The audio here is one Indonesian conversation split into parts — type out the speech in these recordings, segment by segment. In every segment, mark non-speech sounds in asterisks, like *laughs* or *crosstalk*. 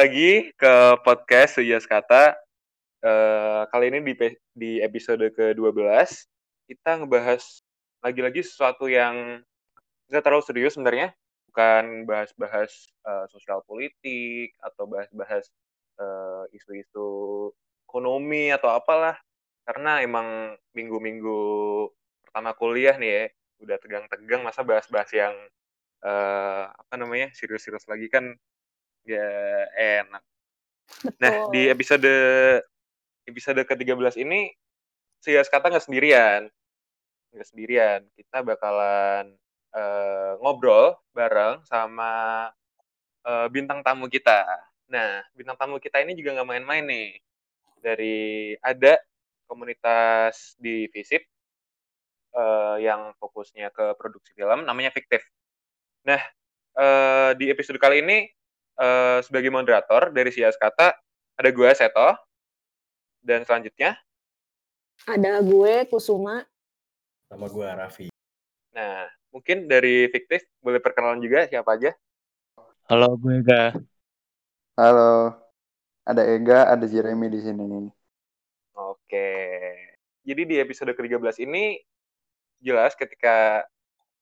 Lagi ke podcast Sujas Kata. Uh, kali ini di, di episode ke-12, kita ngebahas lagi-lagi sesuatu yang nggak terlalu serius sebenarnya. Bukan bahas-bahas uh, sosial politik atau bahas-bahas uh, isu-isu ekonomi atau apalah. Karena emang minggu-minggu pertama kuliah nih ya, udah tegang-tegang masa bahas-bahas yang uh, apa namanya serius-serius lagi kan ya enak. Betul. Nah di episode episode ke-13 ini si kata nggak sendirian, nggak sendirian. Kita bakalan uh, ngobrol bareng sama uh, bintang tamu kita. Nah bintang tamu kita ini juga nggak main-main nih. Dari ada komunitas di Visip uh, yang fokusnya ke produksi film, namanya Fiktif. Nah uh, di episode kali ini uh, sebagai moderator dari Sias Kata ada gue Seto dan selanjutnya ada gue Kusuma sama gue Raffi. Nah, mungkin dari fiktif boleh perkenalan juga siapa aja? Halo, gue Ega. Halo. Ada Ega, ada Jeremy di sini. Oke. Jadi di episode ke-13 ini jelas ketika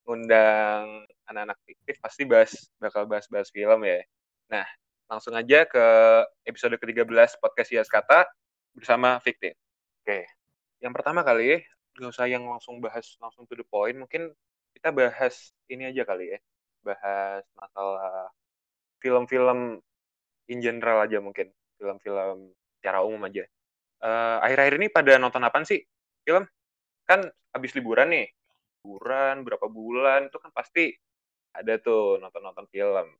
undang anak-anak fiktif pasti bahas bakal bahas-bahas film ya. Nah, langsung aja ke episode ke-13 podcast Yas Kata bersama Fiktif. Oke, yang pertama kali, nggak usah yang langsung bahas langsung to the point, mungkin kita bahas ini aja kali ya, bahas masalah film-film in general aja mungkin, film-film secara umum aja. Uh, akhir-akhir ini pada nonton apa sih film? Kan habis liburan nih, liburan berapa bulan itu kan pasti ada tuh nonton-nonton film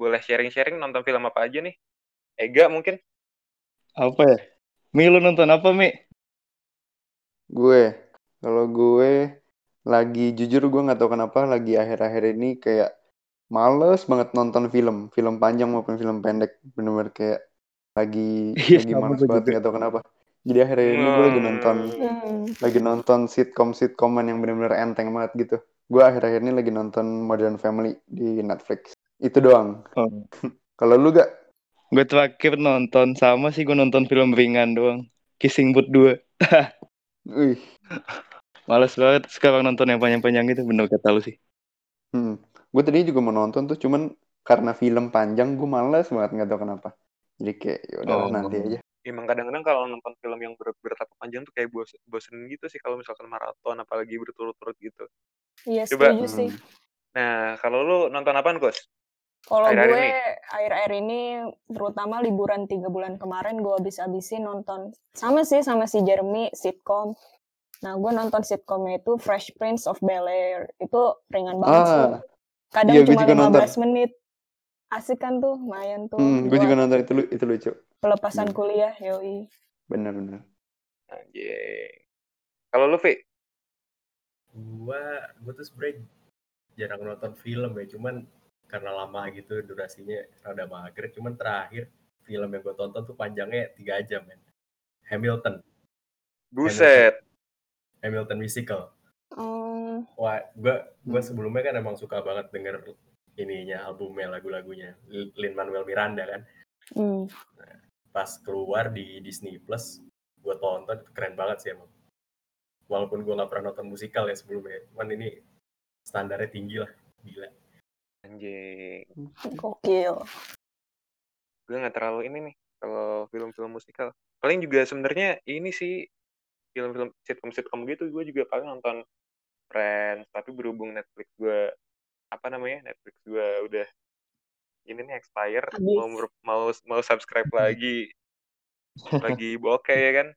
boleh sharing-sharing nonton film apa aja nih? Ega mungkin? Apa ya? Mi lu nonton apa Mi? Gue, kalau gue lagi jujur gue nggak tahu kenapa lagi akhir-akhir ini kayak males banget nonton film, film panjang maupun film pendek, bener-bener kayak lagi *laughs* iya, lagi males banget nggak tahu kenapa. Jadi akhir-akhir ini gue lagi nonton hmm. lagi nonton sitcom sitcoman yang bener-bener enteng banget gitu. Gue akhir-akhir ini lagi nonton Modern Family di Netflix. Itu doang. Oh. *laughs* Kalau lu gak? Gue terakhir nonton sama sih gue nonton film ringan doang. Kissing Booth *laughs* 2. Wih. *laughs* Males banget sekarang nonton yang panjang-panjang itu bener kata lu sih. Hmm. Gue tadi juga mau nonton tuh cuman karena film panjang gue males banget nggak tahu kenapa. Jadi kayak yaudah oh. nanti aja. Emang kadang-kadang kalau nonton film yang ber beratap panjang tuh kayak bos bosen gitu sih kalau misalkan maraton apalagi berturut-turut gitu. Iya setuju hmm. sih. Nah kalau lu nonton apaan Gus? Kalau gue akhir-akhir ini terutama liburan tiga bulan kemarin gue habis-habisin nonton sama sih sama si Jeremy sitcom. Nah gue nonton sitcomnya itu Fresh Prince of Bel Air itu ringan banget ah, sih. Kadang iya, cuma 15 nonton. menit. Asik kan tuh, lumayan tuh. Hmm, gue juga nonton itu itu lucu. Pelepasan hmm. kuliah, yoi. Bener bener. Anjing. Kalau lu, Vi? Gua, gua tuh sebenernya jarang nonton film ya, cuman karena lama gitu durasinya rada mager. Cuman terakhir film yang gue tonton tuh panjangnya tiga jam men. Hamilton. Buset. Hamilton, Hamilton musical. Oh. wah gue gue sebelumnya kan emang suka banget denger ininya albumnya lagu-lagunya. Lin Manuel Miranda kan? Mm. nah, pas keluar di Disney Plus gue tonton keren banget sih emang. Walaupun gue gak pernah nonton musikal ya sebelumnya cuman ini standarnya tinggi lah gila Anjing. Gokil. Gue nggak terlalu ini nih kalau film-film musikal. Paling juga sebenarnya ini sih film-film sitcom-sitcom gitu gue juga paling nonton Friends, tapi berhubung Netflix gue apa namanya Netflix gue udah ini nih expire mau mau mau subscribe lagi lagi bokeh ya kan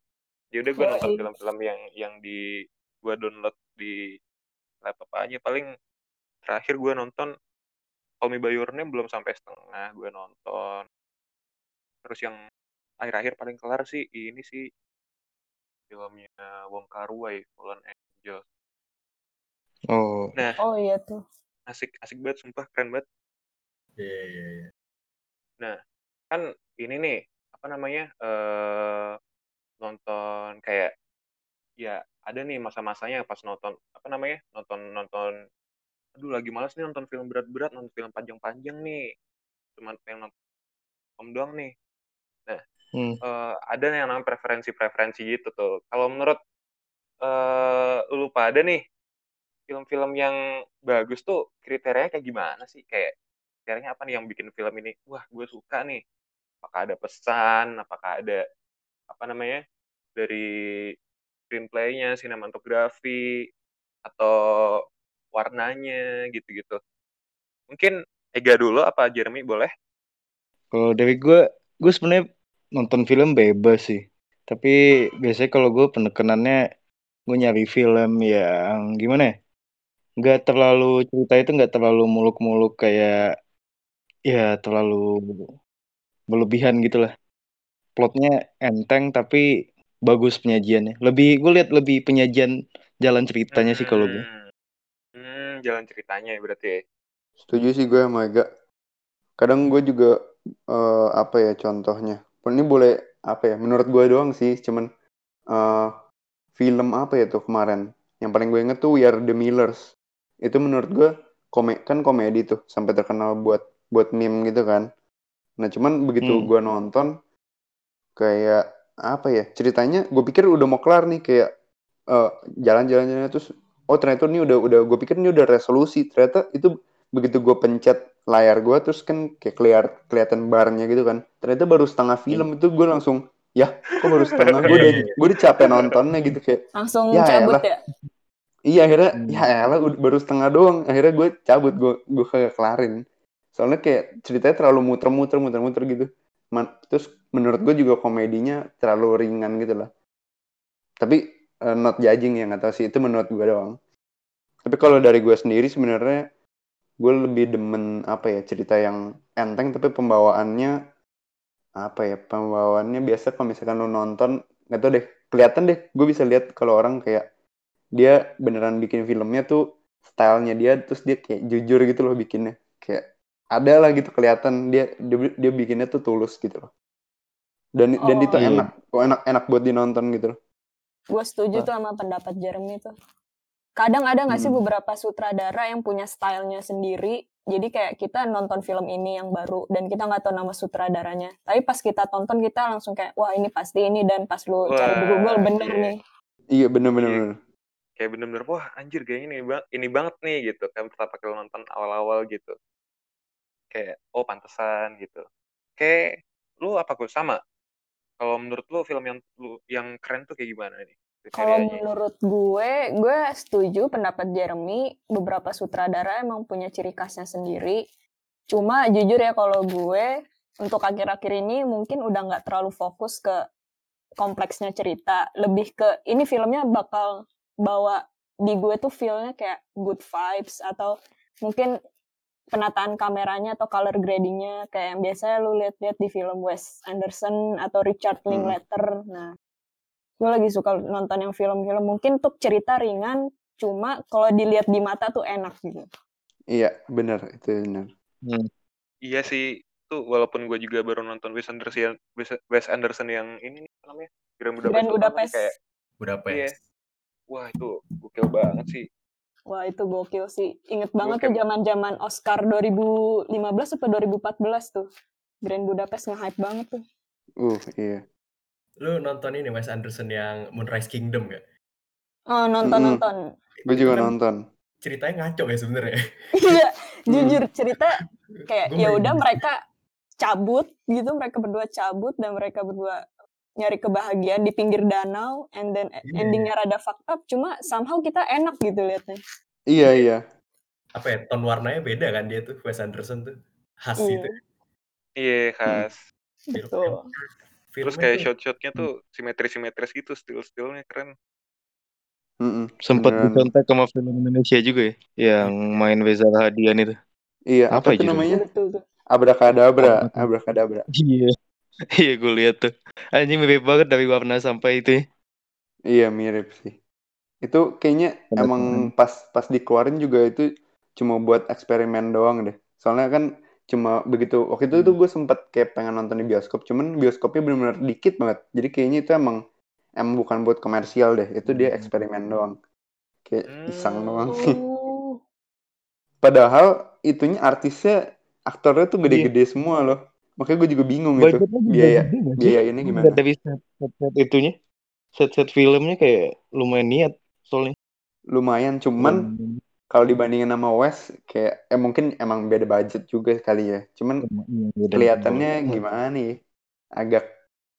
ya udah gue nonton film-film yang yang di gue download di laptop aja paling terakhir gue nonton Call Me By Your Name belum sampai setengah gue nonton. Terus yang akhir-akhir paling kelar sih ini sih filmnya Wong Kar Wai Fallen Angels. Oh. Nah oh iya tuh. asik asik banget sumpah keren banget. Iya yeah, iya yeah, yeah. nah kan ini nih apa namanya uh, nonton kayak ya ada nih masa-masanya pas nonton apa namanya nonton nonton aduh lagi malas nih nonton film berat-berat nonton film panjang-panjang nih. Cuma pengen nonton film doang nih. Nah hmm. uh, ada yang namanya preferensi-preferensi gitu tuh. Kalau menurut uh, lu pada nih film-film yang bagus tuh kriterianya kayak gimana sih? Kayak kriterianya apa nih yang bikin film ini wah gue suka nih. Apakah ada pesan apakah ada apa namanya dari screenplaynya sinematografi atau warnanya gitu-gitu. Mungkin Ega dulu apa Jeremy boleh? Kalau dari gue gue sebenarnya nonton film bebas sih. Tapi biasanya kalau gue penekanannya gue nyari film yang gimana ya? Nggak terlalu cerita itu nggak terlalu muluk-muluk kayak ya terlalu berlebihan gitu lah plotnya enteng tapi bagus penyajiannya. Lebih gue lihat lebih penyajian jalan ceritanya hmm, sih kalau gue hmm, jalan ceritanya ya berarti ya. setuju sih gue sama Ega. Kadang gue juga uh, apa ya contohnya? Ini boleh apa ya menurut gue doang sih cuman uh, film apa ya tuh kemarin? Yang paling gue inget tuh We Are The Millers. Itu menurut gue kome kan komedi tuh sampai terkenal buat buat meme gitu kan. Nah cuman begitu hmm. gue nonton kayak apa ya ceritanya gue pikir udah mau kelar nih kayak uh, jalan-jalan-jalan terus oh ternyata ini udah udah gue pikir ini udah resolusi ternyata itu begitu gue pencet layar gue terus kan kayak keliar kelihatan barnya gitu kan ternyata baru setengah film itu gue langsung ya kok baru setengah gue udah gue udah capek nontonnya gitu kayak langsung ya, cabut ya Iya akhirnya ya elah baru setengah doang. Akhirnya gue cabut gue gue kayak kelarin. Soalnya kayak ceritanya terlalu muter-muter muter-muter gitu. Man, terus menurut gue juga komedinya terlalu ringan gitu lah. Tapi uh, not judging ya nggak tahu sih itu menurut gue doang. Tapi kalau dari gue sendiri sebenarnya gue lebih demen apa ya cerita yang enteng tapi pembawaannya apa ya pembawaannya biasa kalau misalkan lo nonton nggak tau deh kelihatan deh gue bisa lihat kalau orang kayak dia beneran bikin filmnya tuh stylenya dia terus dia kayak jujur gitu loh bikinnya kayak ada lah gitu kelihatan dia dia, dia bikinnya tuh tulus gitu loh dan oh, dan itu iya. enak kok enak enak buat dinonton gitu loh gue setuju nah. tuh sama pendapat Jeremy tuh kadang ada nggak hmm. sih beberapa sutradara yang punya stylenya sendiri? Jadi kayak kita nonton film ini yang baru dan kita nggak tahu nama sutradaranya. Tapi pas kita tonton kita langsung kayak wah ini pasti ini dan pas lu wah, cari di Google bener iya. nih. Iya bener bener, iya. bener. Kayak bener-bener wah anjir kayak ini bang ini banget nih gitu. Kan pertama kali nonton awal-awal gitu. Kayak oh pantesan gitu. Kayak lu apa kok sama. Kalau menurut lu film yang lu yang keren tuh kayak gimana nih kalau menurut gue gue setuju pendapat Jeremy beberapa sutradara emang punya ciri khasnya sendiri cuma jujur ya kalau gue untuk akhir-akhir ini mungkin udah nggak terlalu fokus ke kompleksnya cerita lebih ke ini filmnya bakal bawa di gue tuh feelnya kayak good vibes atau mungkin penataan kameranya atau color gradingnya kayak yang biasanya lu lihat-lihat di film Wes Anderson atau Richard hmm. Linklater. Hmm. Nah, gue lagi suka nonton yang film-film mungkin tuh cerita ringan, cuma kalau dilihat di mata tuh enak gitu. Iya, benar itu benar. Hmm. Iya sih, tuh walaupun gue juga baru nonton Wes Anderson, Wes Anderson yang ini namanya Grand Budapest. Grand Budapest. Kayak, Budapest. Iya, wah itu gokil banget sih Wah itu gokil sih. Inget banget gokil. tuh zaman-zaman Oscar 2015 atau 2014 tuh. Grand Budapest nge-hype banget tuh. Uh, iya. Lu nonton ini Wes Anderson yang Moonrise Kingdom gak? Oh, nonton-nonton. Mm-hmm. Gue juga kan nonton. Ceritanya ngaco ya sebenarnya. *laughs* Iya, jujur cerita kayak ya udah mereka cabut gitu, mereka berdua cabut dan mereka berdua nyari kebahagiaan di pinggir danau and then yeah. endingnya rada fucked up cuma somehow kita enak gitu liatnya iya iya apa ya ton warnanya beda kan dia tuh Wes Anderson tuh khas yeah. gitu iya khas Betul. Terus kayak shot-shotnya tuh simetris-simetris gitu stil-stilnya keren mm -mm. sempat dicontek sama film Indonesia juga ya yang main Weza Hadian itu iya apa, apa itu namanya Abrakadabra Abrakadabra *laughs* iya Iya gue lihat tuh. Anjing mirip banget dari warna sampai itu. Ya. Iya mirip sih. Itu kayaknya Bener emang pas pas dikeluarin juga itu cuma buat eksperimen doang deh. Soalnya kan cuma begitu. Waktu itu hmm. tuh gue sempet kayak pengen nonton di bioskop cuman bioskopnya benar-benar dikit banget. Jadi kayaknya itu emang emang bukan buat komersial deh. Itu dia hmm. eksperimen doang. Kayak iseng doang. Sih oh. *laughs* padahal itunya artisnya aktornya tuh gede-gede semua loh. Makanya gue juga bingung itu. Biaya biaya ini gimana? dari set, set, set itunya? Set set filmnya kayak lumayan niat soalnya. Lumayan cuman hmm. Kalau dibandingin sama West kayak eh mungkin emang beda budget juga kali ya. Cuman ya, kelihatannya gimana nih? Agak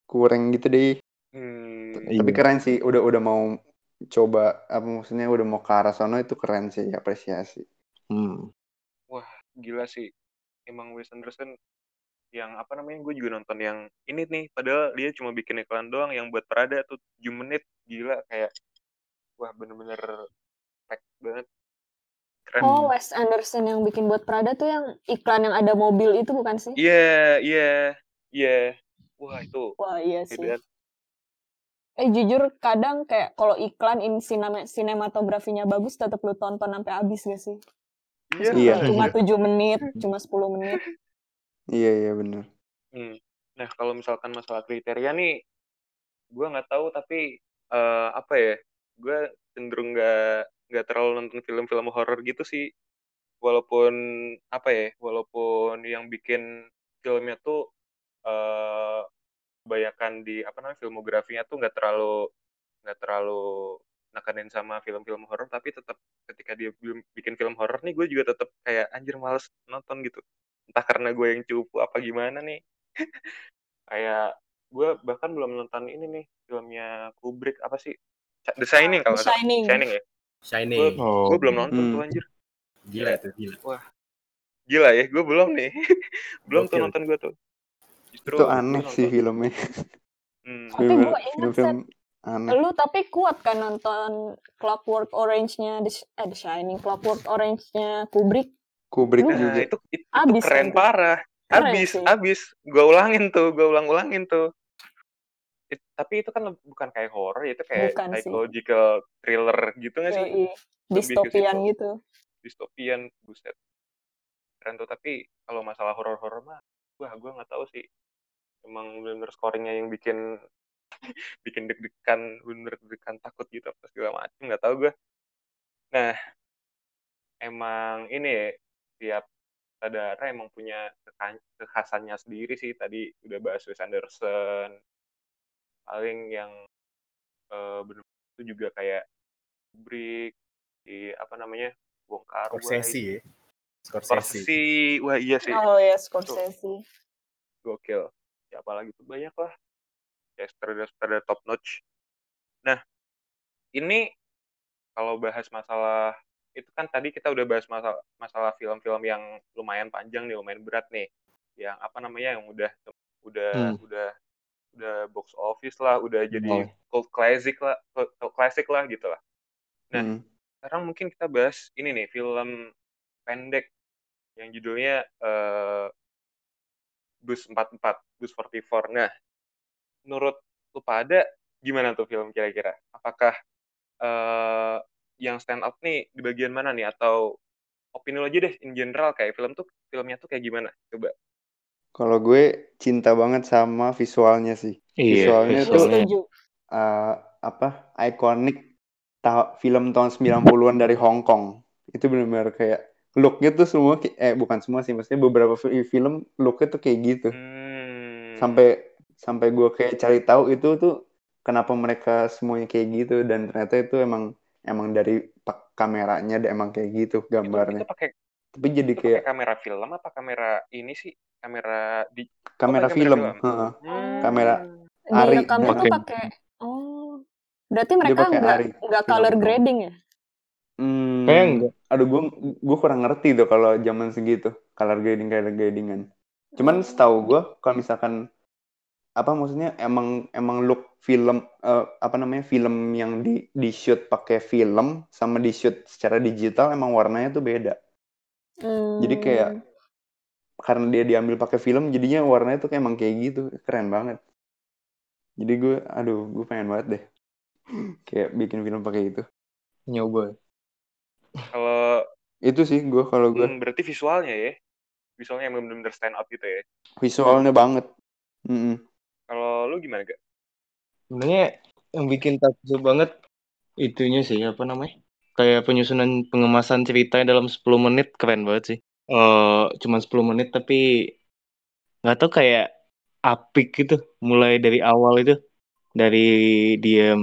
kurang gitu deh. Hmm, tapi iya. keren sih udah udah mau coba apa maksudnya udah mau ke arah sana itu keren sih apresiasi. Hmm. wah gila sih. Emang Wes Anderson yang apa namanya gue juga nonton yang ini nih. Padahal dia cuma bikin iklan doang yang buat Prada tuh 7 menit. Gila kayak wah bener-bener pack banget keren oh Wes Anderson yang bikin buat Prada tuh yang iklan yang ada mobil itu bukan sih iya yeah, iya yeah, iya yeah. wah itu wah iya sih Eh jujur kadang kayak kalau iklan in sinema sinematografinya bagus tetap lu tonton sampai habis gak sih? Iya. Yeah. Cuma tujuh menit, *laughs* cuma 10 menit. Iya iya benar. Hmm. Nah kalau misalkan masalah kriteria nih, gue nggak tahu tapi uh, apa ya, gue cenderung nggak nggak terlalu nonton film-film horor gitu sih. Walaupun apa ya, walaupun yang bikin filmnya tuh uh, kebanyakan di apa namanya filmografinya tuh nggak terlalu nggak terlalu nekanin sama film-film horor tapi tetap ketika dia bikin film horor nih gue juga tetap kayak anjir males nonton gitu. Entah karena gue yang cupu apa gimana nih. *laughs* Kayak gue bahkan belum nonton ini nih filmnya Kubrick apa sih? The Shining kalau nggak Shining. Shining ya Shining gue, oh. gue belum nonton hmm. tuh anjir gila itu gila wah gila ya gue belum nih *laughs* belum tuh nonton gue tuh Justru itu aneh sih filmnya hmm. tapi gue ingat film, aneh. lu tapi kuat kan nonton Clockwork Orange-nya eh The Shining Clockwork Orange-nya Kubrick Kubrick nah, juga. Itu, itu, abis itu keren kan? parah. Habis, habis. Gue ulangin tuh, gue ulang-ulangin tuh. Tapi itu kan bukan kayak horror, itu kayak bukan psychological sih. thriller gitu gak sih? Distopian gitu. Distopian, buset. Keren tuh, tapi kalau masalah horror-horror mah, wah gue nggak tahu sih. Emang bener-bener scoringnya yang bikin *laughs* bikin deg-degan, bener deg-degan takut gitu apa segala macam nggak tahu gue. Nah, emang ini ya, tiap saudara emang punya kekhasannya sendiri sih tadi udah bahas Wes Anderson paling yang uh, benar itu juga kayak Kubrick di apa namanya bongkar Scorsese ya? Scorsese. Wah iya sih. Oh ya Scorsese. Gokil. Ya apalagi tuh banyak lah. Ya sutradara top notch. Nah ini kalau bahas masalah itu kan tadi kita udah bahas masalah masalah film-film yang lumayan panjang nih, lumayan berat nih. Yang apa namanya yang udah udah hmm. udah udah box office lah, udah jadi oh. cult classic lah, cult classic lah gitu lah. Nah, hmm. sekarang mungkin kita bahas ini nih film pendek yang judulnya uh, Bus 44, Bus 44. Nah, menurut lu pada gimana tuh film kira-kira? Apakah uh, yang stand up nih di bagian mana nih atau opini lo aja deh in general kayak film tuh filmnya tuh kayak gimana coba kalau gue cinta banget sama visualnya sih. Iya, visualnya, visualnya. tuh uh, apa ikonik ta film tahun 90-an dari Hong Kong. Itu benar-benar kayak looknya tuh semua eh bukan semua sih maksudnya beberapa film looknya tuh kayak gitu. Hmm. sampai sampai gue kayak cari tahu itu tuh kenapa mereka semuanya kayak gitu. Dan ternyata itu emang emang dari kameranya emang kayak gitu gambarnya. Itu, itu pakai tapi jadi itu kayak kamera film apa kamera ini sih? Kamera di kamera oh, film, kamera, film. Hmm. kamera Ari. kamu tuh pakai oh. Berarti mereka nggak nggak color grading ya? Hmm, kayak enggak. Aduh gue gue kurang ngerti tuh kalau zaman segitu. Color grading color gradingan. Cuman oh. setahu gue kalau misalkan apa maksudnya emang emang look film uh, apa namanya film yang di di shoot pakai film sama di shoot secara digital emang warnanya tuh beda. Hmm. Jadi kayak karena dia diambil pakai film jadinya warnanya tuh kayak emang kayak gitu keren banget. Jadi gue aduh gue pengen banget deh *laughs* kayak bikin film pakai itu. Nyoba. Kalau itu sih gue kalau gue. Hmm, berarti visualnya ya. Visualnya yang benar-benar stand up gitu ya. Visualnya banget. Mm -mm. Kalau lu gimana gak? Sebenarnya yang bikin takjub banget itunya sih apa namanya? Kayak penyusunan pengemasan ceritanya dalam 10 menit keren banget sih. uh, cuma 10 menit tapi nggak tahu kayak apik gitu mulai dari awal itu dari dia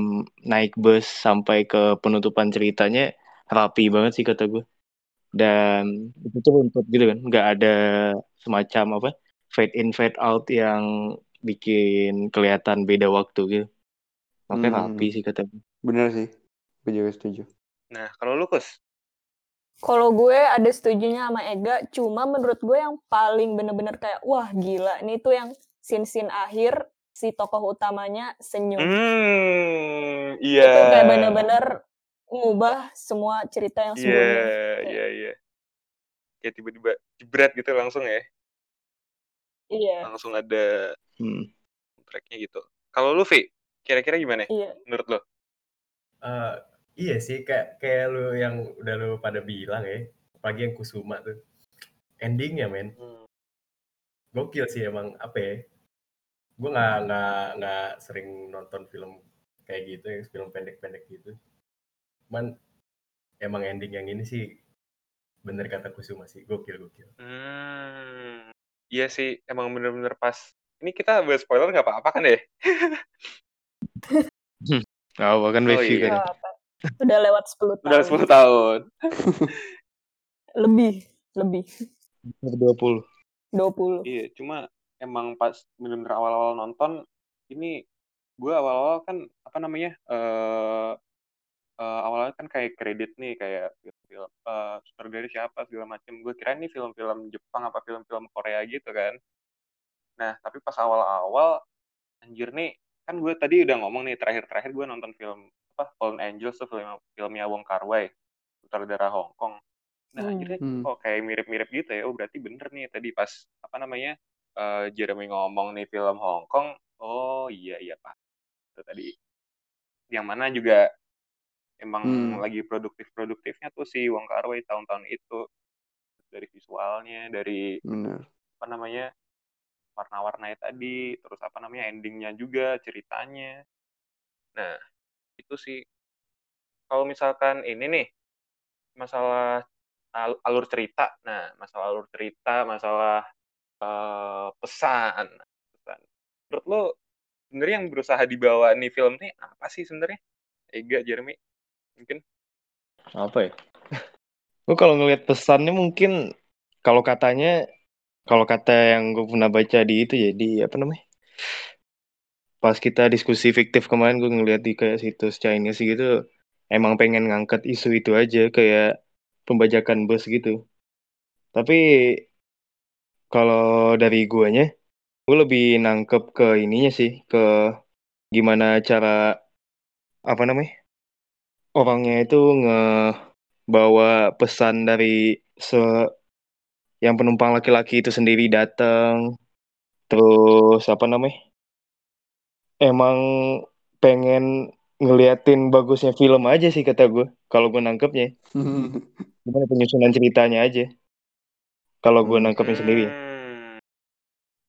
naik bus sampai ke penutupan ceritanya rapi banget sih kata gue dan itu tuh runtut gitu kan nggak ada semacam apa fade in fade out yang bikin kelihatan beda waktu gitu. Makanya hmm. rapi sih kata gue bener sih. Gue juga setuju nah kalau lu kus kalau gue ada setujunya sama Ega, cuma menurut gue yang paling bener-bener kayak, wah gila, ini tuh yang scene-scene akhir si tokoh utamanya senyum. Hmm, iya. Itu kayak bener-bener ngubah semua cerita yang sebelumnya. Iya, iya, iya. Kayak tiba-tiba jebret gitu langsung ya. Iya. Langsung ada hmm. tracknya gitu. Kalau lu, Vi, kira-kira gimana iya. menurut lo? Uh, Iya sih, kayak kayak lu yang udah lu pada bilang ya, apalagi yang Kusuma tuh. Endingnya men. Hmm. Gokil sih emang apa ya? Gue nggak nggak nggak sering nonton film kayak gitu ya, film pendek-pendek gitu. Cuman emang ending yang ini sih bener kata Kusuma sih, gokil gokil. Hmm, iya sih, emang bener-bener pas. Ini kita bahas spoiler nggak apa-apa kan ya? *laughs* hmm, apa kan oh, review iya. kan. Udah lewat 10 tahun. Udah 10 tahun. *laughs* lebih, lebih. 20. 20. Iya, cuma emang pas bener-bener awal-awal nonton ini gue awal-awal kan apa namanya uh, uh, awalnya kan kayak kredit nih kayak film uh, sutradara siapa segala macem gue kira ini film-film Jepang apa film-film Korea gitu kan nah tapi pas awal-awal anjir nih kan gue tadi udah ngomong nih terakhir-terakhir gue nonton film apa Fallen Angels tuh film filmnya Wong Kar Wai sutradara Hong Kong nah hmm. akhirnya hmm. kok kayak mirip-mirip gitu ya oh berarti bener nih tadi pas apa namanya uh, Jeremy ngomong nih film Hong Kong oh iya iya pak itu tadi yang mana juga emang hmm. lagi produktif-produktifnya tuh si Wong Kar Wai tahun-tahun itu dari visualnya dari bener. apa namanya warna-warnanya tadi terus apa namanya endingnya juga ceritanya nah itu sih. Kalau misalkan ini nih masalah al alur cerita. Nah masalah alur cerita masalah uh, pesan. Pesan. Menurut lo sebenarnya yang berusaha dibawa nih film nih apa sih sebenarnya? Ega Jeremy mungkin? Apa ya? *laughs* Gue kalau ngelihat pesannya mungkin kalau katanya kalau kata yang gue pernah baca di itu ya di apa namanya pas kita diskusi fiktif kemarin gue ngeliat di kayak situs Chinese gitu emang pengen ngangkat isu itu aja kayak pembajakan bus gitu. Tapi kalau dari guanya gue lebih nangkep ke ininya sih ke gimana cara apa namanya orangnya itu ngebawa pesan dari se yang penumpang laki-laki itu sendiri datang terus apa namanya emang pengen ngeliatin bagusnya film aja sih kata gue kalau gue nangkepnya. *laughs* Gimana penyusunan ceritanya aja kalau gue nangkepnya hmm. sendiri.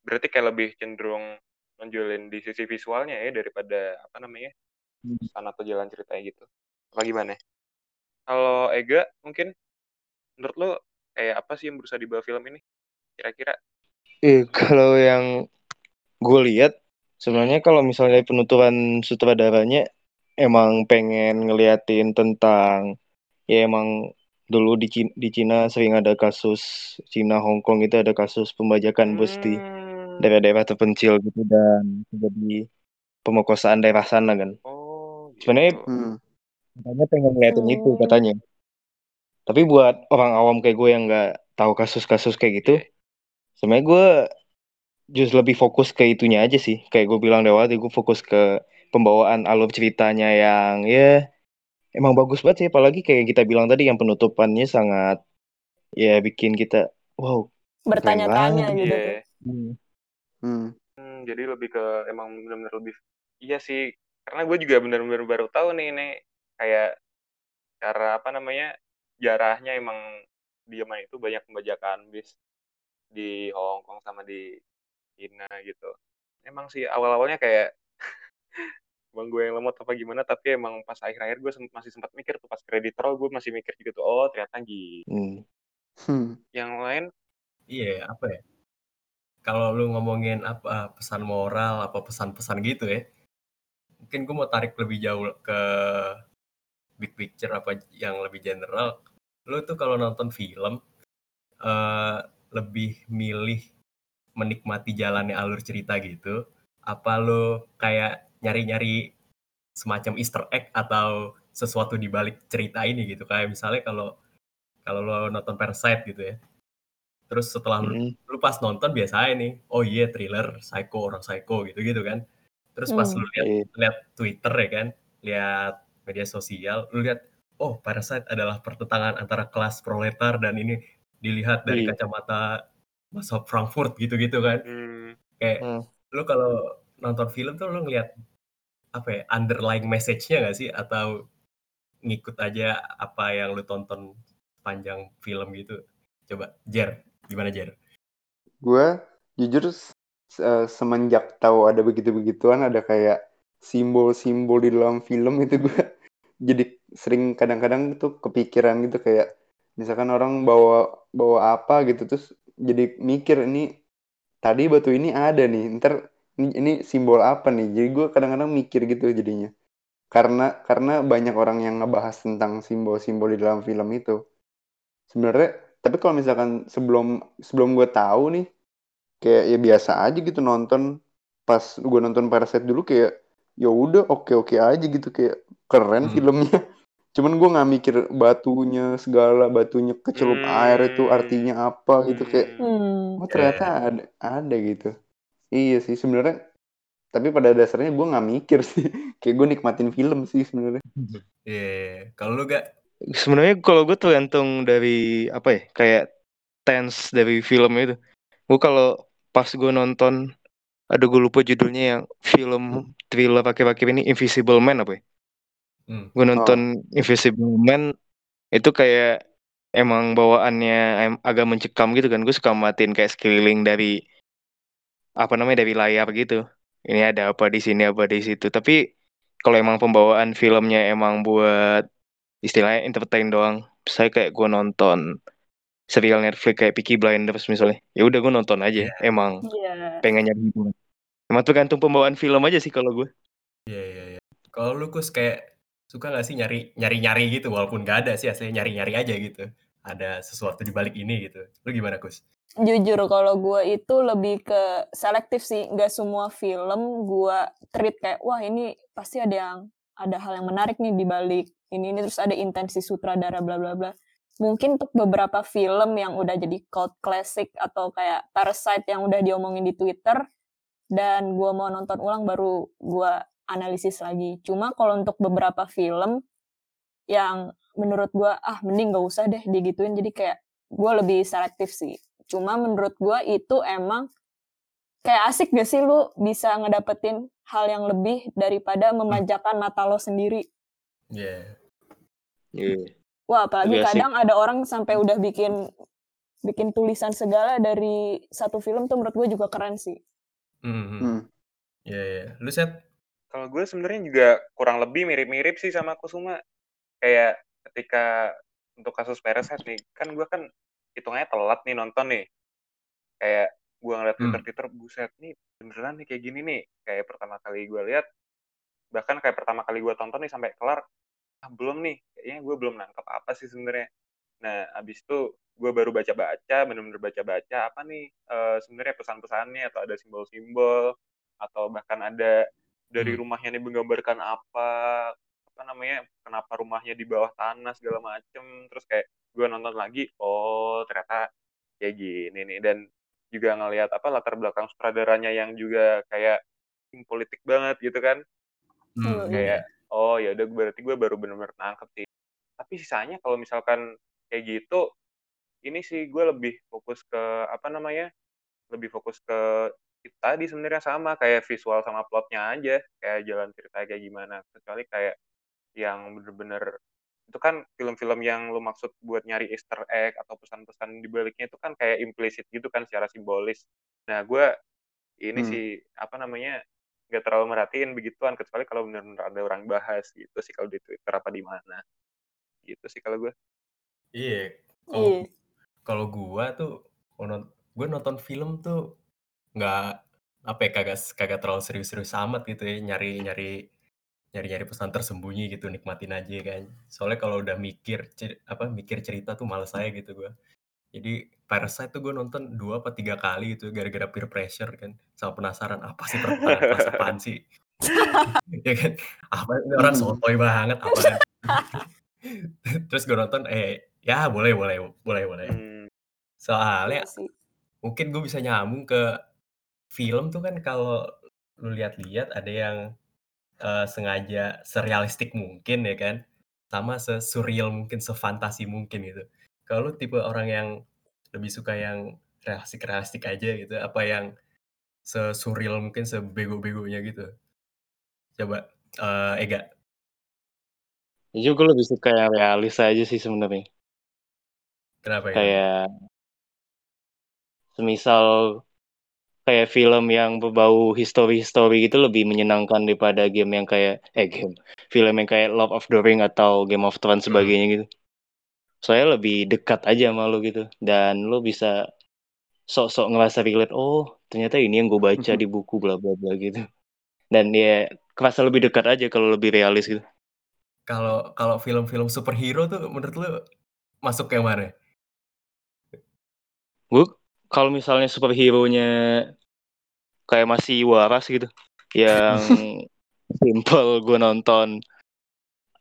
Berarti kayak lebih cenderung nonjolin di sisi visualnya ya daripada apa namanya hmm. atau jalan ceritanya gitu. Apa gimana? Kalau Ega mungkin menurut lo kayak apa sih yang berusaha dibawa film ini kira-kira? Eh kalau yang gue lihat sebenarnya kalau misalnya penuturan sutradaranya emang pengen ngeliatin tentang ya emang dulu di Cina, di Cina sering ada kasus Cina Hong Kong itu ada kasus pembajakan hmm. bus di hmm. daerah-daerah terpencil gitu dan jadi pemerkosaan daerah sana kan. Oh, gitu. Sebenarnya hmm. katanya pengen ngeliatin hmm. itu katanya. Tapi buat orang awam kayak gue yang nggak tahu kasus-kasus kayak gitu, yeah. sebenarnya gue just lebih fokus ke itunya aja sih kayak gue bilang lewat gue fokus ke pembawaan alur ceritanya yang ya emang bagus banget sih apalagi kayak kita bilang tadi yang penutupannya sangat ya bikin kita wow bertanya-tanya gitu yeah. hmm. Hmm. Hmm, jadi lebih ke emang benar-benar lebih iya sih karena gue juga benar-benar baru tahu nih nih kayak cara apa namanya jarahnya emang di Yaman itu banyak pembajakan bis di Hong Kong sama di Cina gitu emang sih awal-awalnya kayak *laughs* bang gue yang lemot apa gimana tapi emang pas akhir-akhir gue masih sempat mikir tuh pas kredit roll gue masih mikir gitu tuh oh ternyata gitu hmm. Hmm. Yang lain? Iya, apa ya? Kalau lu ngomongin apa pesan moral, apa pesan-pesan gitu ya, mungkin gue mau tarik lebih jauh ke big picture apa yang lebih general. Lu tuh kalau nonton film uh, lebih milih menikmati jalannya alur cerita gitu, apa lu kayak nyari-nyari semacam Easter egg atau sesuatu di balik cerita ini gitu kayak misalnya kalau kalau lo nonton Parasite gitu ya terus setelah hmm. lu, lu pas nonton biasa nih oh iya yeah, thriller psycho orang psycho gitu gitu kan terus pas hmm. lu lihat iya. lihat Twitter ya kan lihat media sosial lu lihat oh Parasite adalah pertentangan antara kelas proletar dan ini dilihat dari hmm. kacamata masa Frankfurt gitu-gitu kan hmm. kayak hmm. lu kalau nonton film tuh lu ngeliat apa ya underlying message-nya gak sih atau ngikut aja apa yang lu tonton panjang film gitu coba Jer Gimana Jer? Gue jujur uh, semenjak tahu ada begitu-begituan ada kayak simbol-simbol di dalam film itu gue *laughs* jadi sering kadang-kadang tuh kepikiran gitu kayak misalkan orang bawa bawa apa gitu terus jadi mikir ini tadi batu ini ada nih ntar ini, ini simbol apa nih? Jadi gue kadang-kadang mikir gitu jadinya. Karena karena banyak orang yang ngebahas tentang simbol-simbol di dalam film itu. Sebenarnya tapi kalau misalkan sebelum sebelum gue tahu nih kayak ya biasa aja gitu nonton. Pas gue nonton Parasite dulu kayak ya udah oke oke aja gitu kayak keren hmm. filmnya cuman gue nggak mikir batunya segala batunya kecelup hmm. air itu artinya apa gitu kayak hmm. oh ternyata ada ada gitu iya sih sebenarnya tapi pada dasarnya gue nggak mikir *laughs* sih kayak gue nikmatin film sih sebenarnya iya yeah. kalau lu gak Sebenarnya kalau gue tergantung dari apa ya kayak tense dari film itu. Gue kalau pas gue nonton, ada gue lupa judulnya yang film thriller pakai-pakai ini Invisible Man apa ya? Hmm. Gue nonton oh. Invisible Man itu kayak emang bawaannya agak mencekam gitu kan. Gue suka matiin kayak sekeliling dari apa namanya dari layar gitu. Ini ada apa di sini apa di situ. Tapi kalau emang pembawaan filmnya emang buat istilahnya entertain doang saya kayak gue nonton serial Netflix kayak Peaky Blinders misalnya ya udah gue nonton aja yeah. emang yeah. pengen nyari hiburan emang tergantung pembawaan film aja sih kalau gue iya yeah, iya yeah, yeah. kalau lu kus kayak suka gak sih nyari nyari nyari gitu walaupun gak ada sih aslinya nyari nyari aja gitu. Ada sesuatu di balik ini gitu. Lu gimana kus? Jujur kalau gue itu lebih ke selektif sih. Nggak semua film gue treat kayak wah ini pasti ada yang ada hal yang menarik nih di balik ini ini. Terus ada intensi sutradara bla bla bla. Mungkin untuk beberapa film yang udah jadi cult classic atau kayak Parasite yang udah diomongin di Twitter dan gue mau nonton ulang baru gue analisis lagi cuma kalau untuk beberapa film yang menurut gue ah mending gak usah deh digituin jadi kayak gue lebih selektif sih cuma menurut gue itu emang kayak asik gak sih lu bisa ngedapetin hal yang lebih daripada memanjakan mata lo sendiri Iya. Yeah. Wah, apalagi yeah, kadang ada orang sampai udah bikin bikin tulisan segala dari satu film tuh menurut gue juga keren sih. Mm -hmm. Hmm. Iya, yeah, yeah. Lu set? Kalau gue sebenarnya juga kurang lebih mirip-mirip sih sama Kusuma. Kayak ketika untuk kasus Parasite nih, kan gue kan hitungnya telat nih nonton nih. Kayak gue ngeliat hmm. Twitter-Twitter, buset nih beneran nih kayak gini nih. Kayak pertama kali gue lihat, bahkan kayak pertama kali gue tonton nih sampai kelar, ah belum nih kayaknya gue belum nangkep apa sih sebenarnya nah abis itu gue baru baca-baca bener-bener baca-baca apa nih uh, sebenarnya pesan-pesannya atau ada simbol-simbol atau bahkan ada dari hmm. rumahnya nih menggambarkan apa apa namanya kenapa rumahnya di bawah tanah segala macem terus kayak gue nonton lagi oh ternyata kayak gini nih dan juga ngelihat apa latar belakang sutradaranya yang juga kayak politik banget gitu kan hmm. kayak oh ya udah berarti gue baru benar-benar nangkep sih tapi sisanya kalau misalkan kayak gitu ini sih gue lebih fokus ke apa namanya lebih fokus ke tadi sebenarnya sama kayak visual sama plotnya aja kayak jalan cerita kayak gimana kecuali kayak yang bener-bener itu kan film-film yang lu maksud buat nyari Easter egg atau pesan-pesan di baliknya itu kan kayak implisit gitu kan secara simbolis. Nah, gue ini hmm. sih apa namanya nggak terlalu merhatiin begituan kecuali kalau benar-benar ada orang bahas gitu sih kalau di Twitter apa di mana gitu sih kalau gue iya kalau iya. Kalau gua tuh, gue nonton film tuh nggak apa ya kagak kagak terlalu serius-serius amat gitu ya nyari nyari nyari-nyari pesan tersembunyi gitu nikmatin aja kan. Soalnya kalau udah mikir apa mikir cerita tuh males saya gitu gue jadi Parasite tuh gue nonton dua apa tiga kali gitu gara-gara peer pressure kan sama penasaran apa sih kelas apaan sih? *laughs* Ya kan? Apa ini orang hmm. sotoy banget apa kan *laughs* terus gue nonton eh ya boleh boleh boleh boleh. Hmm. soalnya iya mungkin gue bisa nyambung ke film tuh kan kalau lu lihat-lihat ada yang uh, sengaja serealistik mungkin ya kan sama sesurreal mungkin sefantasi mungkin gitu kalau lu tipe orang yang lebih suka yang realistik-realistik aja gitu apa yang sesurreal mungkin sebego-begonya gitu coba uh, Ega Jujur gue lebih suka yang realis aja sih sebenarnya. Kenapa ya? Kayak semisal kayak film yang berbau history-history gitu lebih menyenangkan daripada game yang kayak eh game film yang kayak Lord of the Ring atau Game of Thrones hmm. sebagainya gitu. Soalnya lebih dekat aja sama lo gitu dan lo bisa sok-sok ngerasa relate oh ternyata ini yang gue baca di buku bla bla bla gitu. Dan ya kerasa lebih dekat aja kalau lebih realis gitu. Kalau kalau film-film superhero tuh menurut lo masuk yang mana? Gue kalau misalnya superhero-nya kayak masih waras gitu, yang *laughs* simple gue nonton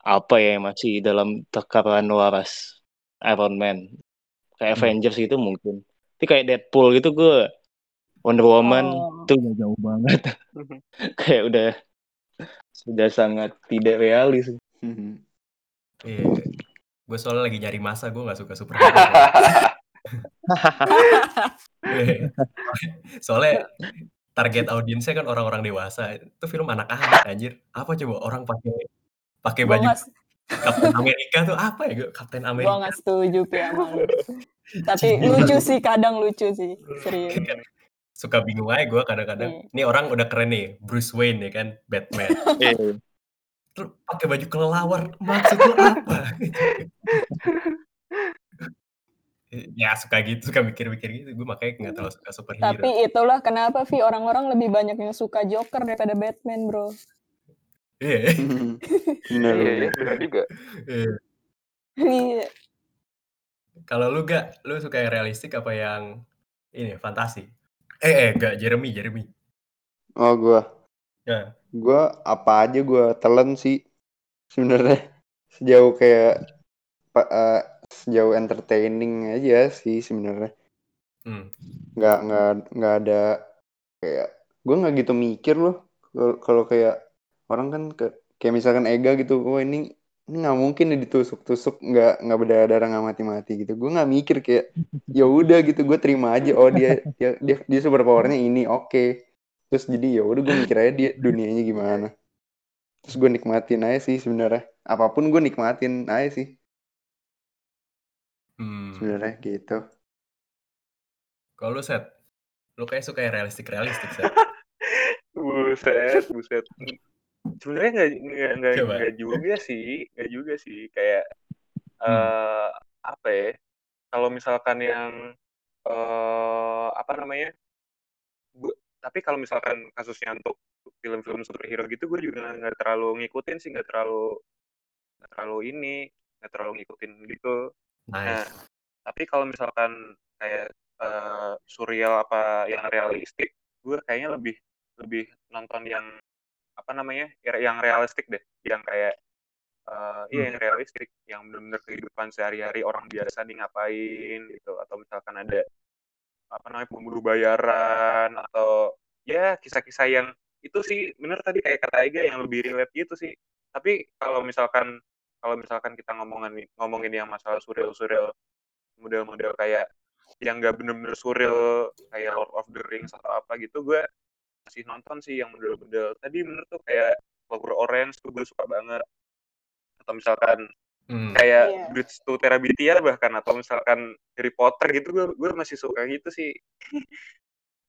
apa ya masih dalam tekanan waras Iron Man kayak hmm. Avengers gitu mungkin tapi kayak Deadpool gitu gue Wonder Woman oh. tuh udah jauh banget *laughs* kayak udah sudah sangat tidak realis iya yeah. gue soalnya lagi nyari masa gue nggak suka superhero *laughs* *laughs* Soalnya target audiensnya kan orang-orang dewasa. Itu film anak-anak anjir. Apa coba orang pakai pakai baju Kapten Amerika tuh apa ya? Kapten Amerika. Gua gak setuju ya sama *laughs* Tapi lucu sih kadang lucu sih. Serius. Suka bingung aja gue kadang-kadang. Hmm. Ini orang udah keren nih, Bruce Wayne ya kan, Batman. *laughs* Iya. Terus pakai baju kelelawar, maksudnya apa? *laughs* Ya suka gitu, suka mikir-mikir gitu. Gue makanya nggak terlalu suka superhero. Tapi itulah kenapa Vi orang-orang lebih banyak yang suka Joker daripada Batman, bro. Iya. *laughs* Iya, iya, juga. Iya. Iya. Kalau lu gak, lu suka yang realistik apa yang ini fantasi? Eh, eh gak Jeremy, Jeremy. Oh, gua. Ya. Gua apa aja gua telan sih sebenarnya sejauh kayak uh, sejauh entertaining aja sih sebenarnya hmm. nggak nggak nggak ada kayak gue nggak gitu mikir loh kalau kayak orang kan ke, kayak misalkan Ega gitu oh ini ini nggak mungkin nih ditusuk-tusuk nggak nggak berdarah nggak mati-mati gitu gue nggak mikir kayak ya udah gitu gue terima aja oh dia dia dia, dia super powernya ini oke okay. terus jadi ya udah gue mikir aja dia dunianya gimana terus gue nikmatin aja sih sebenarnya apa pun gue nikmatin aja sih. Sebenarnya gitu. Kalau lu set, lu kayak suka yang realistik-realistik set. *laughs* buset, buset. Sebenarnya nggak nggak nggak juga sih, nggak juga sih. Kayak hmm. uh, apa ya? Kalau misalkan yang uh, apa namanya? Bu, tapi kalau misalkan kasusnya untuk film-film superhero gitu, gue juga nggak terlalu ngikutin sih, nggak terlalu nggak terlalu ini, nggak terlalu ngikutin gitu. Nah, tapi kalau misalkan kayak uh, surreal apa yang realistik, gue kayaknya lebih lebih nonton yang apa namanya ya, yang realistik deh, yang kayak uh, iya yang realistik, yang benar-benar kehidupan sehari-hari orang biasa nih ngapain gitu, atau misalkan ada apa namanya pembunuh bayaran atau ya kisah-kisah yang itu sih bener tadi kayak kata Ega yang lebih relate gitu sih. Tapi kalau misalkan kalau misalkan kita ngomongin ngomongin yang masalah surreal surreal model-model kayak yang nggak bener-bener surreal kayak Lord of the Rings atau apa gitu gue masih nonton sih yang model-model. Tadi bener tuh kayak Clover Orange tuh gue suka banget. Atau misalkan hmm. kayak yeah. Bridge to Terabithia bahkan atau misalkan Harry Potter gitu gue gue masih suka gitu sih. *laughs*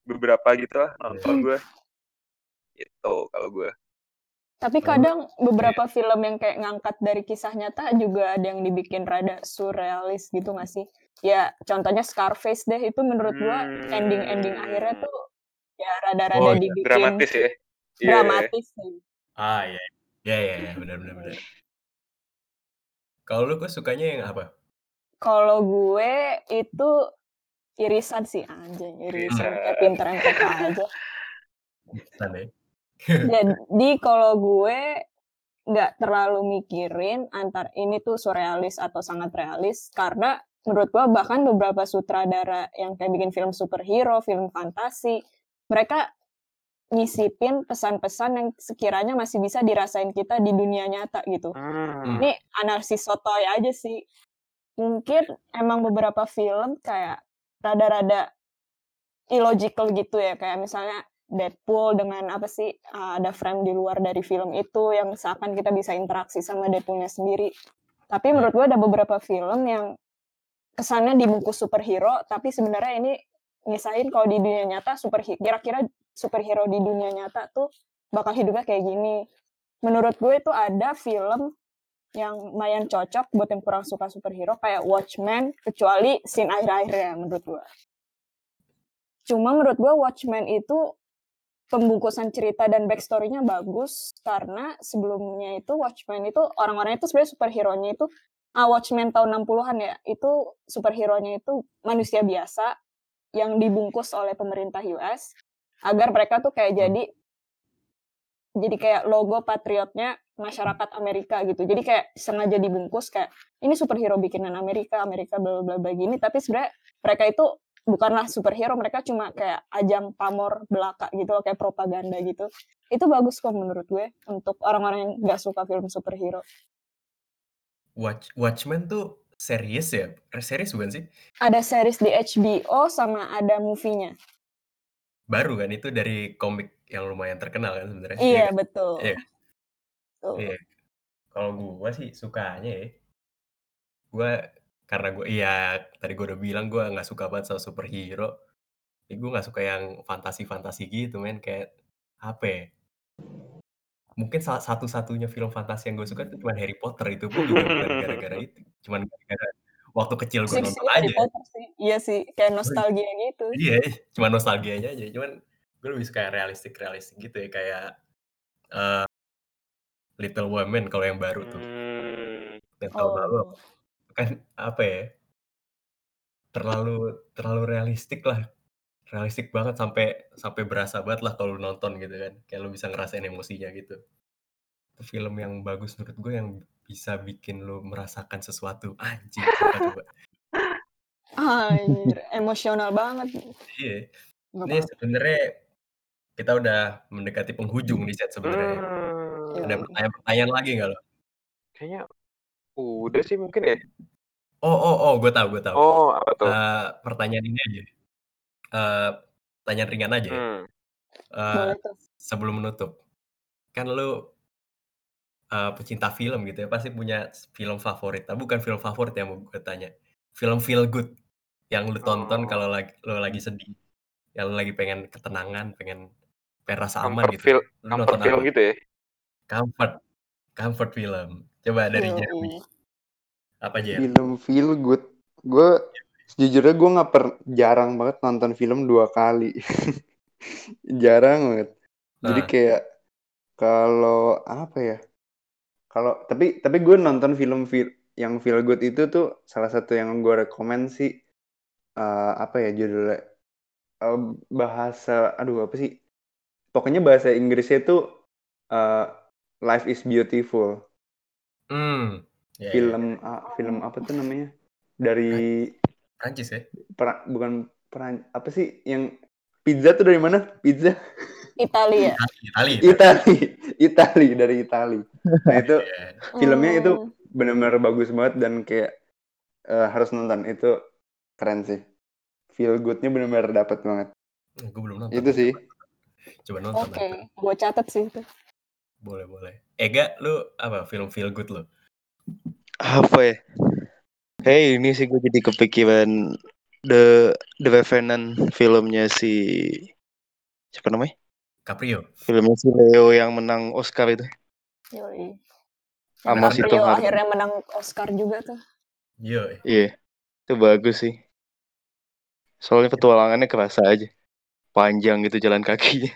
Beberapa gitu lah nonton gue. Itu kalau gue. Tapi kadang beberapa film yang kayak ngangkat dari kisah nyata juga ada yang dibikin rada surrealis gitu gak sih? Ya contohnya Scarface deh itu menurut gua hmm. ending-ending akhirnya tuh ya rada-rada oh, iya. dibikin dramatis ya. Iya, dramatis yeah. sih. Ah iya. Iya iya ya, benar benar benar. Kalau lu kok sukanya yang apa? Kalau gue itu irisan sih anjing, irisan kayak pinter aja. Irisan ya. Jadi kalau gue nggak terlalu mikirin antar ini tuh surrealis atau sangat realis karena menurut gua bahkan beberapa sutradara yang kayak bikin film superhero, film fantasi, mereka nyisipin pesan-pesan yang sekiranya masih bisa dirasain kita di dunia nyata gitu. Hmm. Ini analisis sotoy aja sih. Mungkin emang beberapa film kayak rada-rada illogical gitu ya, kayak misalnya Deadpool dengan apa sih uh, ada frame di luar dari film itu yang seakan kita bisa interaksi sama Deadpoolnya sendiri. Tapi hmm. menurut gue ada beberapa film yang kesannya dibungkus superhero, tapi sebenarnya ini ngisahin kalau di dunia nyata superhero kira-kira superhero di dunia nyata tuh bakal hidupnya kayak gini. Menurut gue itu ada film yang lumayan cocok buat yang kurang suka superhero kayak Watchmen kecuali scene akhir-akhirnya menurut gue. Cuma menurut gue Watchmen itu pembungkusan cerita dan backstory-nya bagus karena sebelumnya itu Watchmen itu orang-orang itu sebenarnya superhero-nya itu ah, Watchmen tahun 60-an ya itu superhero-nya itu manusia biasa yang dibungkus oleh pemerintah US agar mereka tuh kayak jadi jadi kayak logo patriotnya masyarakat Amerika gitu. Jadi kayak sengaja dibungkus kayak ini superhero bikinan Amerika, Amerika bla bla bla gini. Tapi sebenarnya mereka itu bukanlah superhero mereka cuma kayak ajang pamor belaka gitu kayak propaganda gitu. Itu bagus kok menurut gue untuk orang-orang yang nggak suka film superhero Watch Watchmen tuh series ya? Series bukan sih? Ada series di HBO sama ada movie-nya. Baru kan? Itu dari komik yang lumayan terkenal kan sebenarnya. Iya, kan? betul. Iya. Iya. Kalau gue sih sukanya ya gue karena gue iya, tadi gue udah bilang gue nggak suka banget sama superhero. Jadi gue nggak suka yang fantasi-fantasi gitu men, kayak apa ya, mungkin salah satu-satunya film fantasi yang gue suka itu cuma Harry Potter, itu pun juga bukan *laughs* gara-gara itu, cuman gara-gara waktu kecil gue nonton Harry aja. Potter sih. Iya sih, kayak nostalgia gitu. Iya, cuma nostalgianya aja, cuman gue lebih suka realistik-realistik gitu ya, kayak, uh, Little Women kalau yang baru tuh. Hmm. Yang tahun lalu Oh kan apa ya terlalu terlalu realistik lah realistik banget sampai sampai berasa banget lah kalau nonton gitu kan kayak lo bisa ngerasain emosinya gitu itu film yang bagus menurut gue yang bisa bikin lo merasakan sesuatu anjing coba coba *laughs* Anjir, emosional banget. Iya. Ini sebenarnya kita udah mendekati penghujung nih set sebenarnya. Hmm. Ada pertanyaan-pertanyaan lagi nggak lo? Kayaknya Udah sih mungkin ya. Oh oh oh, gue tahu gue tahu. Oh, apa tuh? Uh, pertanyaan ini aja. Uh, pertanyaan ringan aja ya. Hmm. Uh, sebelum menutup, kan lu uh, pecinta film gitu ya, pasti punya film favorit. Tapi bukan film favorit yang mau gue tanya. Film feel good yang lu tonton oh. kalau lagi lu lagi sedih, yang lu lagi pengen ketenangan, pengen pengen rasa aman comfort gitu. Feel, lu nonton film apa? gitu ya? Comfort, comfort film. Coba dari oh, Jeremy. Apa aja? Film feel good. Gue sejujurnya gue nggak per jarang banget nonton film dua kali. *laughs* jarang banget. Nah. Jadi kayak kalau apa ya? Kalau tapi tapi gue nonton film feel yang feel good itu tuh salah satu yang gue rekomend sih uh, apa ya judulnya uh, bahasa aduh apa sih pokoknya bahasa Inggrisnya tuh uh, Life is Beautiful Hmm. Ya, ya, film ya. Uh, film apa tuh namanya? Dari Prancis ya? Per, bukan peran apa sih yang pizza tuh dari mana? Pizza? Italia. Itali. Itali. Itali dari Itali. Nah itu *laughs* yeah. filmnya itu oh. benar-benar bagus banget dan kayak uh, harus nonton itu keren sih. Feel goodnya benar-benar dapat banget. Gue belum nonton. Itu sih. Coba nonton. Oke, okay. gue catat sih itu. Boleh, boleh. Ega, lu apa film feel good lu? Apa ya? Hey, ini sih gue jadi kepikiran The The Revenant filmnya si siapa namanya? Caprio. Filmnya si Leo yang menang Oscar itu. Yoi. Sama si Tom akhirnya menang Oscar juga tuh. Iya. Iya. Itu bagus sih. Soalnya petualangannya kerasa aja. Panjang gitu jalan kakinya.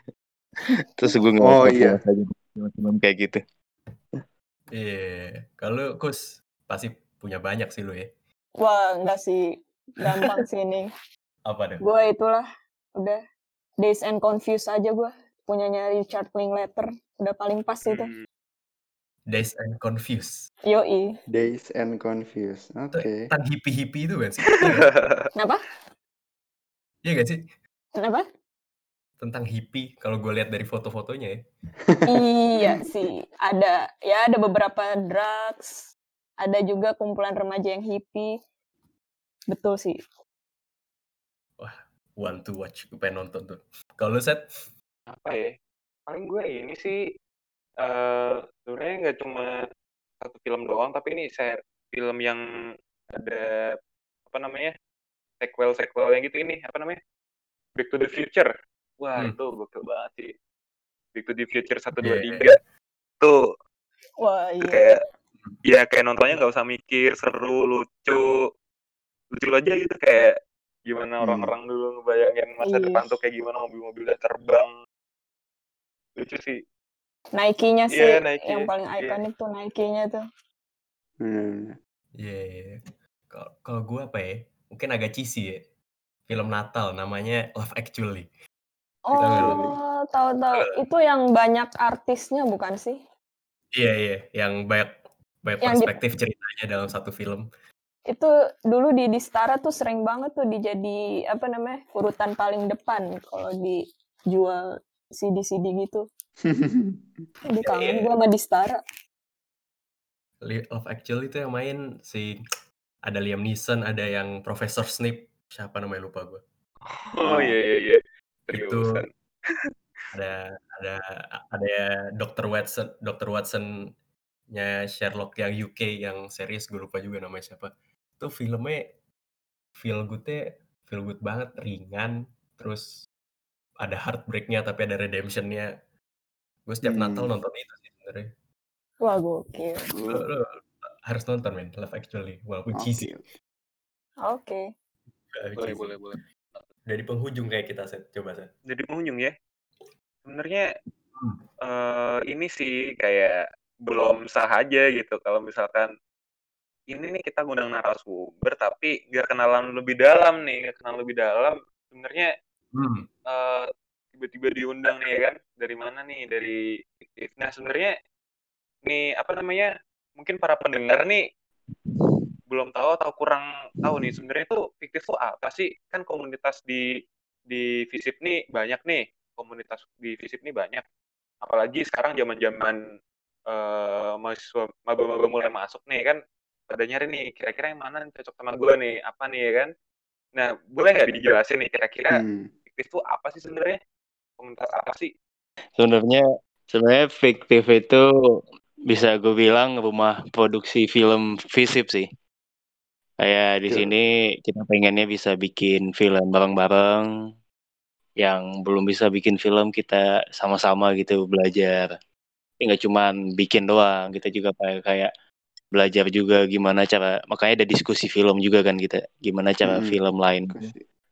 *laughs* Terus gue nggak oh, iya. aja kayak gitu. Iya, yeah. kalau Kus pasti punya banyak sih lu ya. Wah, enggak sih. Gampang sih ini. Apa deh? Gue itulah, udah. Days and Confused aja gue. Punyanya Richard Linklater. Udah paling pas itu. Hmm. Days and Confused. Yoi. Days and Confused. Oke. Okay. Tentang hippie-hippie itu kan sih? *laughs* Kenapa? Iya gak sih? Kenapa? Tentang hippie, kalau gue lihat dari foto-fotonya ya. iya sih, ada ya ada beberapa drugs, ada juga kumpulan remaja yang hippie. Betul sih. Wah, one to watch, gue pengen nonton tuh. Kalau set? Apa ya? Paling gue ini sih uh, sebenarnya nggak cuma satu film doang tapi ini saya film yang ada apa namanya sequel sequel yang gitu ini apa namanya Back to the Future wah hmm. itu gokil banget sih Back to the Future satu dua tiga tuh wah iya kayak ya kayak nontonnya nggak usah mikir seru lucu lucu aja gitu kayak gimana hmm. orang-orang hmm. dulu ngebayangin masa iya. depan tuh kayak gimana mobil-mobilnya terbang lucu sih Nike-nya iya, sih yeah, Nike. yang paling iya. ikonik yeah. tuh Nike-nya tuh. Hmm. Iya. Yeah. Kalau kalau gue apa ya? Mungkin agak cheesy ya. Film Natal namanya Love Actually. Oh, tahu-tahu. Itu yang banyak artisnya bukan sih? Iya, iya, yang banyak banyak yang perspektif di... ceritanya dalam satu film. Itu dulu di Distara tuh sering banget tuh dijadi apa namanya? urutan paling depan kalau dijual CD-CD gitu. *laughs* Aduh kangen yeah. gue sama Distara. Love Actually itu yang main si ada Liam Neeson, ada yang Profesor Snape, siapa namanya lupa gue. Oh iya iya iya. Itu ada ada ada Dr. Watson, Dr. Watson-nya Sherlock yang UK yang series gue lupa juga namanya siapa. Itu filmnya feel good-nya feel good banget, ringan, terus ada heartbreak-nya tapi ada redemption-nya Gue setiap hmm. Natal nonton itu sih sebenarnya. Wah gokil. Lu harus nonton men, Love Actually, walaupun okay. cheesy. Oke. Okay. Boleh, boleh, boleh. Dari penghujung kayak kita, set. Coba, set. Dari penghujung ya? Sebenarnya hmm. uh, ini sih kayak belum sah aja gitu. Kalau misalkan ini nih kita ngundang narasumber tapi nggak kenalan lebih dalam nih nggak kenal lebih dalam sebenarnya hmm. uh, tiba-tiba diundang nih ya kan? Dari mana nih? Dari nah sebenarnya nih apa namanya mungkin para pendengar nih belum tahu atau kurang tahu nih sebenarnya itu fiktif itu apa sih? Kan komunitas di di visip nih banyak nih komunitas di visip nih banyak. Apalagi sekarang zaman zaman uh, mahasiswa maba-maba mulai masuk nih kan pada nyari nih kira-kira yang mana cocok sama gue nih apa nih ya kan nah boleh nggak dijelasin nih kira-kira hmm. fiktif itu apa sih sebenarnya komunitas apa sih? Sebenarnya sebenarnya fiktif itu bisa gue bilang rumah produksi film visip sih. Kayak di sini kita pengennya bisa bikin film bareng-bareng. Yang belum bisa bikin film kita sama-sama gitu belajar. Tapi nggak cuma bikin doang, kita juga kayak kayak belajar juga gimana cara makanya ada diskusi film juga kan kita gimana cara hmm. film lain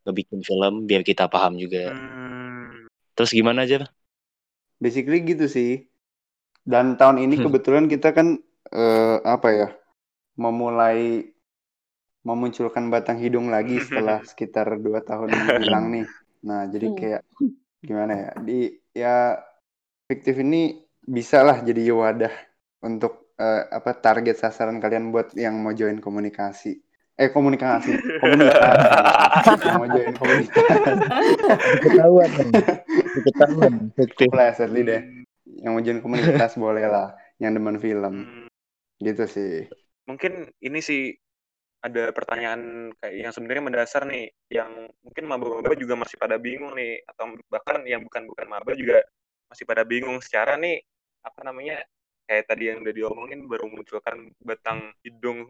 ngebikin film biar kita paham juga. Hmm Terus gimana aja? Basically gitu sih. Dan tahun ini hmm. kebetulan kita kan uh, apa ya? Memulai memunculkan batang hidung lagi setelah sekitar dua tahun *laughs* hilang nih. Nah, jadi hmm. kayak gimana ya? Di ya fiktif ini bisa lah jadi wadah untuk uh, apa target sasaran kalian buat yang mau join komunikasi. Eh komunikasi. *laughs* Komunikasi. Mau join komunikasi ketahuan. Ketahuan. Fiktif lah deh. Yang mau join komunitas *laughs* boleh lah yang demen film. Hmm. gitu sih. Mungkin ini sih ada pertanyaan kayak yang sebenarnya mendasar nih yang mungkin maba-maba juga masih pada bingung nih atau bahkan yang bukan bukan maba juga masih pada bingung secara nih apa namanya kayak tadi yang udah diomongin baru munculkan batang hidung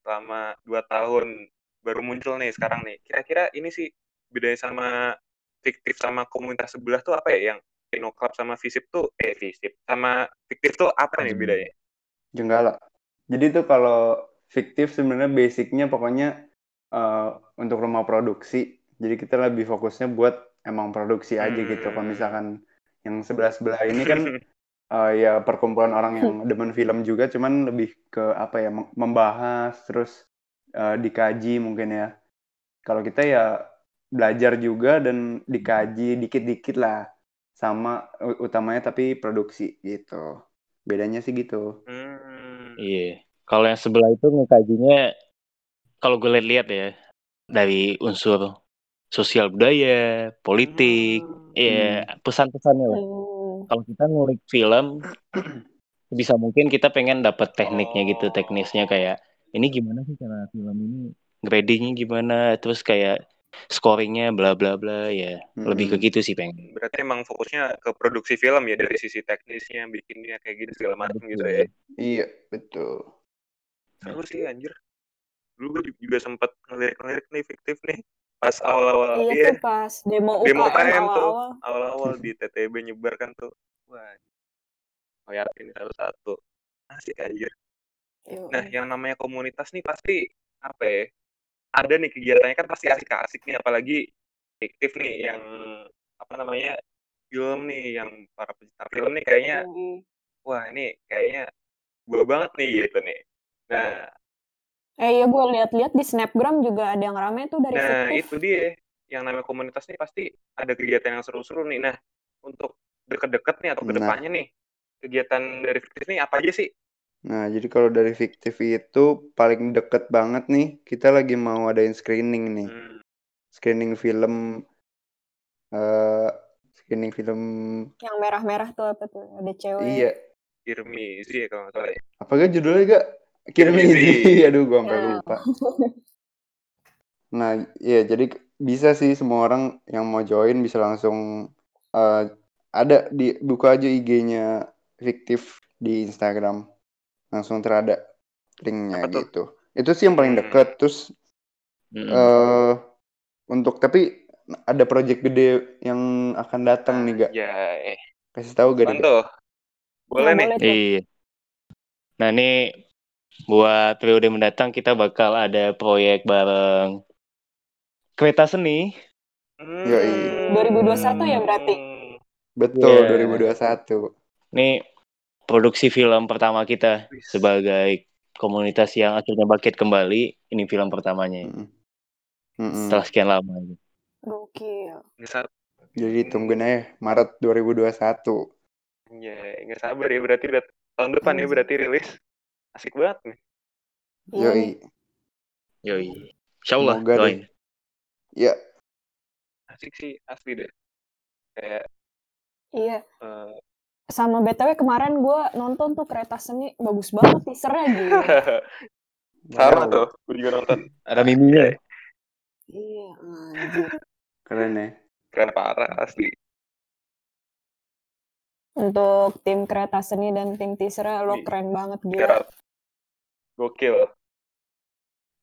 selama dua tahun baru muncul nih sekarang nih. Kira-kira ini sih bedanya sama fiktif sama komunitas sebelah tuh apa ya? Yang Kino Club sama Visip tuh, eh Visip, sama fiktif tuh apa nih hmm. bedanya? Jenggala. Jadi tuh kalau fiktif sebenarnya basicnya pokoknya uh, untuk rumah produksi. Jadi kita lebih fokusnya buat emang produksi aja hmm. gitu. Kalau hmm. misalkan yang sebelah sebelah ini kan *laughs* uh, ya perkumpulan orang yang demen film juga, cuman lebih ke apa ya membahas terus uh, dikaji mungkin ya. Kalau kita ya belajar juga dan dikaji dikit-dikit lah sama utamanya tapi produksi gitu. Bedanya sih gitu. Hmm. Iya. Kalau yang sebelah itu ngekajinya kalau gue lihat-lihat ya dari unsur sosial budaya, politik, hmm. ya pesan-pesannya lah. Hmm. Kalau kita ngulik film, *clears throat* bisa mungkin kita pengen dapat tekniknya gitu, teknisnya kayak ini gimana sih cara film ini gradingnya gimana, terus kayak scoringnya bla bla bla ya hmm. lebih ke gitu sih pengen. Berarti emang fokusnya ke produksi film ya dari sisi teknisnya bikinnya kayak gitu segala macam gitu ya. Iya betul. Seru sih anjir. Dulu gue juga sempat ngelirik-ngelirik nih fiktif nih pas awal-awal iya, iya. tuh pas demo UKM demo UKM tuh awal-awal. di TTB nyebar kan tuh. Wah. Oh ya ini satu-satu. Asik aja nah yang namanya komunitas nih pasti apa ya ada nih kegiatannya kan pasti asik-asik nih apalagi fiktif nih yang apa namanya film nih yang para pecinta film nih kayaknya wah ini kayaknya gue banget nih gitu nih. Nah Eh iya gue lihat-lihat di Snapgram juga ada yang rame tuh dari Nah fiktif. itu dia yang namanya komunitas nih pasti ada kegiatan yang seru-seru nih. Nah untuk deket-deket nih atau ke depannya nah. nih kegiatan dari fiktif nih apa aja sih? Nah jadi kalau dari fiktif itu paling deket banget nih kita lagi mau adain screening nih. Hmm. Screening film uh, screening film yang merah-merah tuh apa tuh ada cewek. Iya. Irmi sih ya kalau nggak salah ya. Apa gak judulnya gak? Kirim ini aduh gue sampai yeah. lupa nah ya jadi bisa sih semua orang yang mau join bisa langsung uh, ada di buka aja IG-nya fiktif di Instagram langsung terada linknya gitu itu sih yang paling hmm. deket terus hmm. uh, untuk tapi ada project gede yang akan datang nih gak? Ya, eh. kasih tahu gak? Bantu. Boleh nih. Iya. Nah ini buat periode mendatang kita bakal ada proyek bareng kereta seni. Hmm. 2021 ya berarti. Betul, yeah. 2021. Ini produksi film pertama kita sebagai komunitas yang akhirnya bangkit kembali. Ini film pertamanya. Mm -hmm. Setelah sekian lama. Gokil. Jadi tungguin aja Maret 2021. Ya, nggak sabar ya berarti udah tahun depan ya berarti rilis asik banget nih. Yoi. Yoi. Insya Allah, doain. Ya. Asik sih, asli deh. Kayak. Iya. Uh, Sama BTW kemarin gue nonton tuh kereta seni bagus banget teasernya gitu. *laughs* Sama tuh, gue juga nonton. Ada miminya. Iya, anjir. Keren ya. Keren parah asli untuk tim kereta seni dan tim teaser lo keren banget gila. Gokil.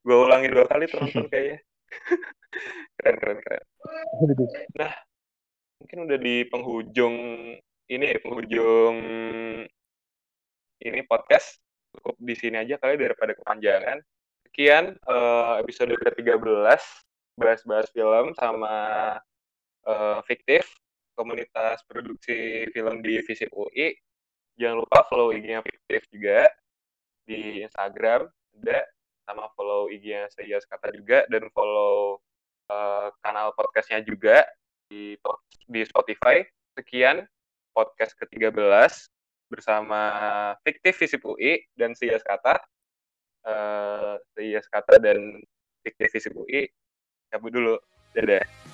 Gue ulangi dua kali nonton *laughs* kayaknya. *laughs* keren, keren, keren. Nah, mungkin udah di penghujung ini ya, penghujung ini podcast. Cukup di sini aja kali daripada kepanjangan. Sekian uh, episode ke-13 bahas-bahas film sama uh, fiktif komunitas produksi film di Visip UI. Jangan lupa follow IG-nya Fiktif juga di Instagram ada sama follow IG-nya saya Kata juga dan follow uh, kanal podcastnya juga di di Spotify. Sekian podcast ke-13 bersama Fiktif Visip UI dan Sias Kata. Uh, Sias Kata dan Fiktif Visip UI. Cabut dulu. Dadah.